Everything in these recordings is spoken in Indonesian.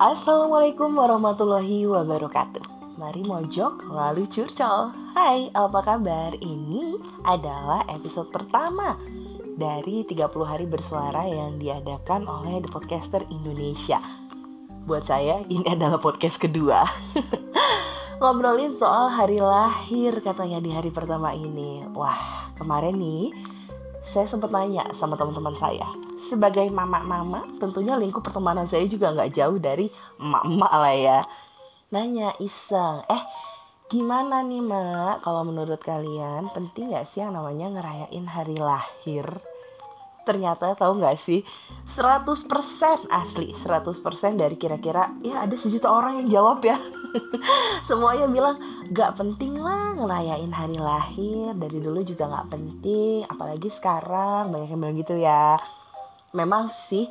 Assalamualaikum warahmatullahi wabarakatuh. Mari mojok lalu curcol. Hai apa kabar? Ini adalah episode pertama Dari 30 hari bersuara yang diadakan oleh The Podcaster Indonesia. Buat saya ini adalah podcast kedua. Ngobrolin soal hari lahir katanya di hari pertama ini. Wah kemarin nih saya sempat nanya sama teman-teman saya sebagai mama-mama tentunya lingkup pertemanan saya juga nggak jauh dari emak-emak lah ya. Nanya iseng eh gimana nih mak? Kalau menurut kalian penting nggak sih yang namanya ngerayain hari lahir? Ternyata tahu nggak sih? 100% asli 100% dari kira-kira ya ada sejuta orang yang jawab ya semuanya bilang gak penting lah ngerayain hari lahir. Dari dulu juga gak penting apalagi sekarang. Banyak yang bilang gitu ya. Memang sih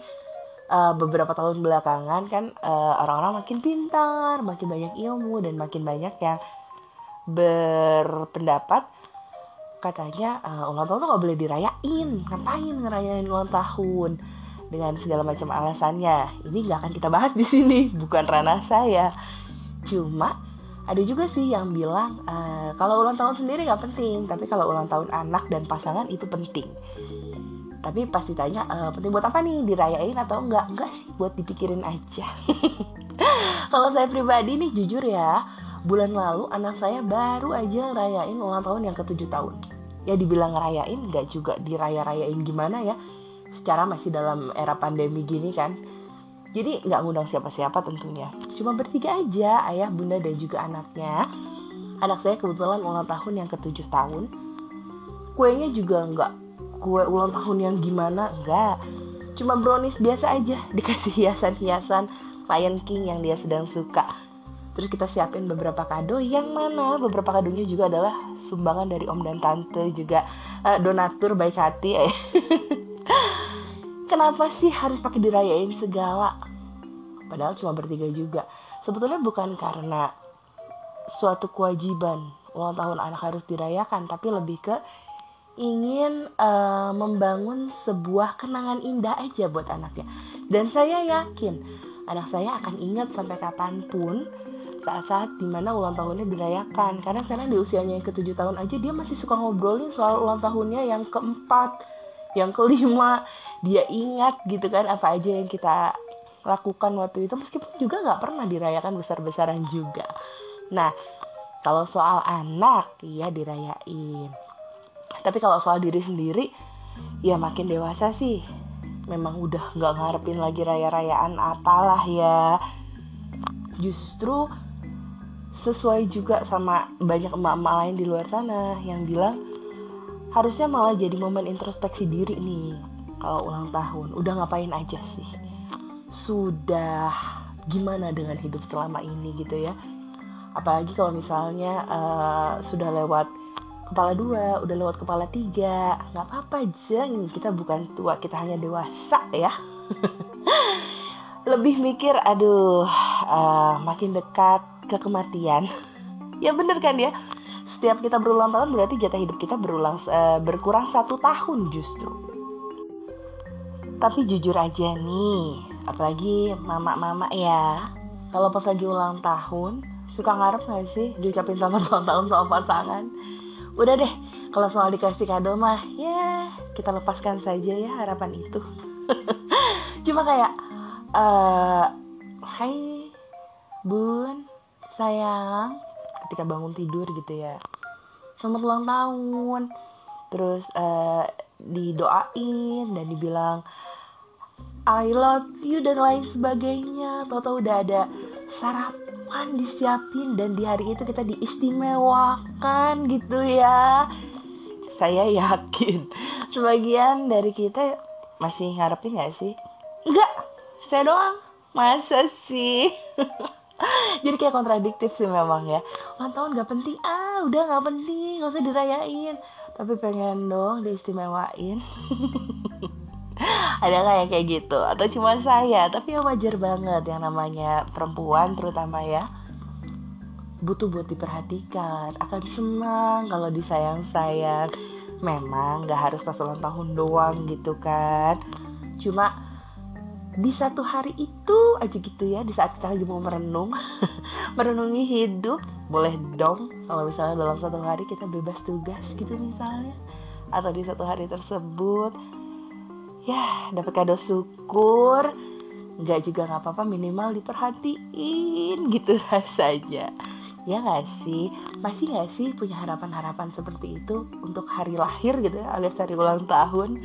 uh, beberapa tahun belakangan kan uh, orang-orang makin pintar makin banyak ilmu dan makin banyak yang berpendapat katanya uh, ulang tahun tuh gak boleh dirayain. Ngapain ngerayain ulang tahun dengan segala macam alasannya? Ini gak akan kita bahas di sini bukan ranah saya cuma ada juga sih yang bilang uh, kalau ulang tahun sendiri nggak penting tapi kalau ulang tahun anak dan pasangan itu penting. Tapi pasti tanya e, penting buat apa nih dirayain atau enggak enggak sih buat dipikirin aja. Kalau saya pribadi nih jujur ya bulan lalu anak saya baru aja rayain ulang tahun yang ke tujuh tahun. Ya dibilang ngerayain enggak juga diraya-rayain gimana ya. Secara masih dalam era pandemi gini kan jadi nggak ngundang siapa-siapa tentunya. Cuma bertiga aja, ayah, bunda, dan juga anaknya. Anak saya kebetulan ulang tahun yang ketujuh tahun. Kuenya juga nggak kue ulang tahun yang gimana, nggak. Cuma brownies biasa aja, dikasih hiasan-hiasan Lion King yang dia sedang suka. Terus kita siapin beberapa kado yang mana beberapa kadonya juga adalah sumbangan dari om dan tante juga uh, donatur baik hati. Eh. kenapa sih harus pakai dirayain segala? Padahal cuma bertiga juga. Sebetulnya bukan karena suatu kewajiban ulang tahun anak harus dirayakan tapi lebih ke ingin uh, membangun sebuah kenangan indah aja buat anaknya. Dan saya yakin anak saya akan ingat sampai kapan pun saat-saat di mana ulang tahunnya dirayakan. Karena sekarang di usianya yang ketujuh tahun aja dia masih suka ngobrolin soal ulang tahunnya yang keempat yang kelima dia ingat gitu kan apa aja yang kita lakukan waktu itu meskipun juga nggak pernah dirayakan besar-besaran juga. Nah kalau soal anak ya dirayain. Tapi kalau soal diri sendiri ya makin dewasa sih. Memang udah nggak ngarepin lagi raya-rayaan apalah ya. Justru sesuai juga sama banyak emak-emak lain di luar sana yang bilang harusnya malah jadi momen introspeksi diri nih kalau ulang tahun. Udah ngapain aja sih? Sudah gimana dengan hidup selama ini gitu ya? Apalagi kalau misalnya uh, sudah lewat kepala dua udah lewat kepala tiga nggak apa-apa aja. Kita bukan tua kita hanya dewasa ya. Lebih mikir aduh uh, makin dekat ke kematian. Ya bener kan ya setiap kita berulang tahun berarti jatah hidup kita berulang uh, berkurang satu tahun justru tapi jujur aja nih, apalagi mama-mama ya, kalau pas lagi ulang tahun, suka ngarep gak sih diucapin selamat ulang tahun sama pasangan? Udah deh, kalau soal dikasih kado mah, ya kita lepaskan saja ya harapan itu. Cuma kayak, uh, Hai bun, sayang, ketika bangun tidur gitu ya, selamat ulang tahun. Terus uh, didoain dan dibilang I love you dan lain sebagainya Tahu-tahu udah ada sarapan disiapin dan di hari itu kita diistimewakan gitu ya Saya yakin sebagian dari kita masih ngarepin gak sih? Enggak, saya doang Masa sih? Jadi kayak kontradiktif sih memang ya. Ulang tahun gak penting, ah udah gak penting, gak usah dirayain. Tapi pengen dong diistimewain. Ada nggak yang kayak gitu? Atau cuma saya? Tapi ya wajar banget yang namanya perempuan terutama ya. Butuh buat diperhatikan. Akan senang kalau disayang-sayang. Memang nggak harus pas ulang tahun doang gitu kan. Cuma di satu hari itu aja gitu ya di saat kita lagi mau merenung. Merenungi hidup boleh dong kalau misalnya dalam satu hari kita bebas tugas gitu misalnya. Atau di satu hari tersebut ya dapat kado syukur. Nggak juga nggak apa-apa minimal diperhatiin gitu rasanya. Ya nggak sih? Masih nggak sih punya harapan-harapan seperti itu untuk hari lahir gitu ya alias hari ulang tahun?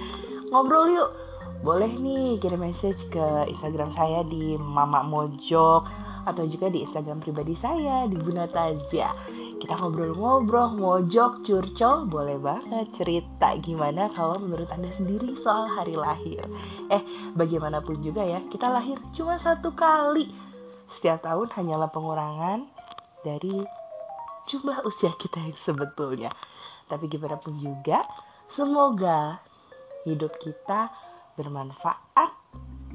Ngobrol yuk boleh nih kirim message ke Instagram saya di Mama Mojok atau juga di Instagram pribadi saya di Bunda Tazia. Kita ngobrol-ngobrol, mojok, curcol, boleh banget cerita gimana kalau menurut Anda sendiri soal hari lahir. Eh, bagaimanapun juga ya, kita lahir cuma satu kali. Setiap tahun hanyalah pengurangan dari jumlah usia kita yang sebetulnya. Tapi gimana pun juga, semoga hidup kita bermanfaat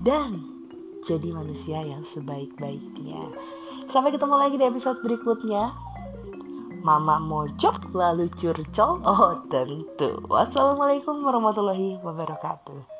dan jadi manusia yang sebaik-baiknya. Sampai ketemu lagi di episode berikutnya. Mama mojok lalu curcol. Oh tentu. Wassalamualaikum warahmatullahi wabarakatuh.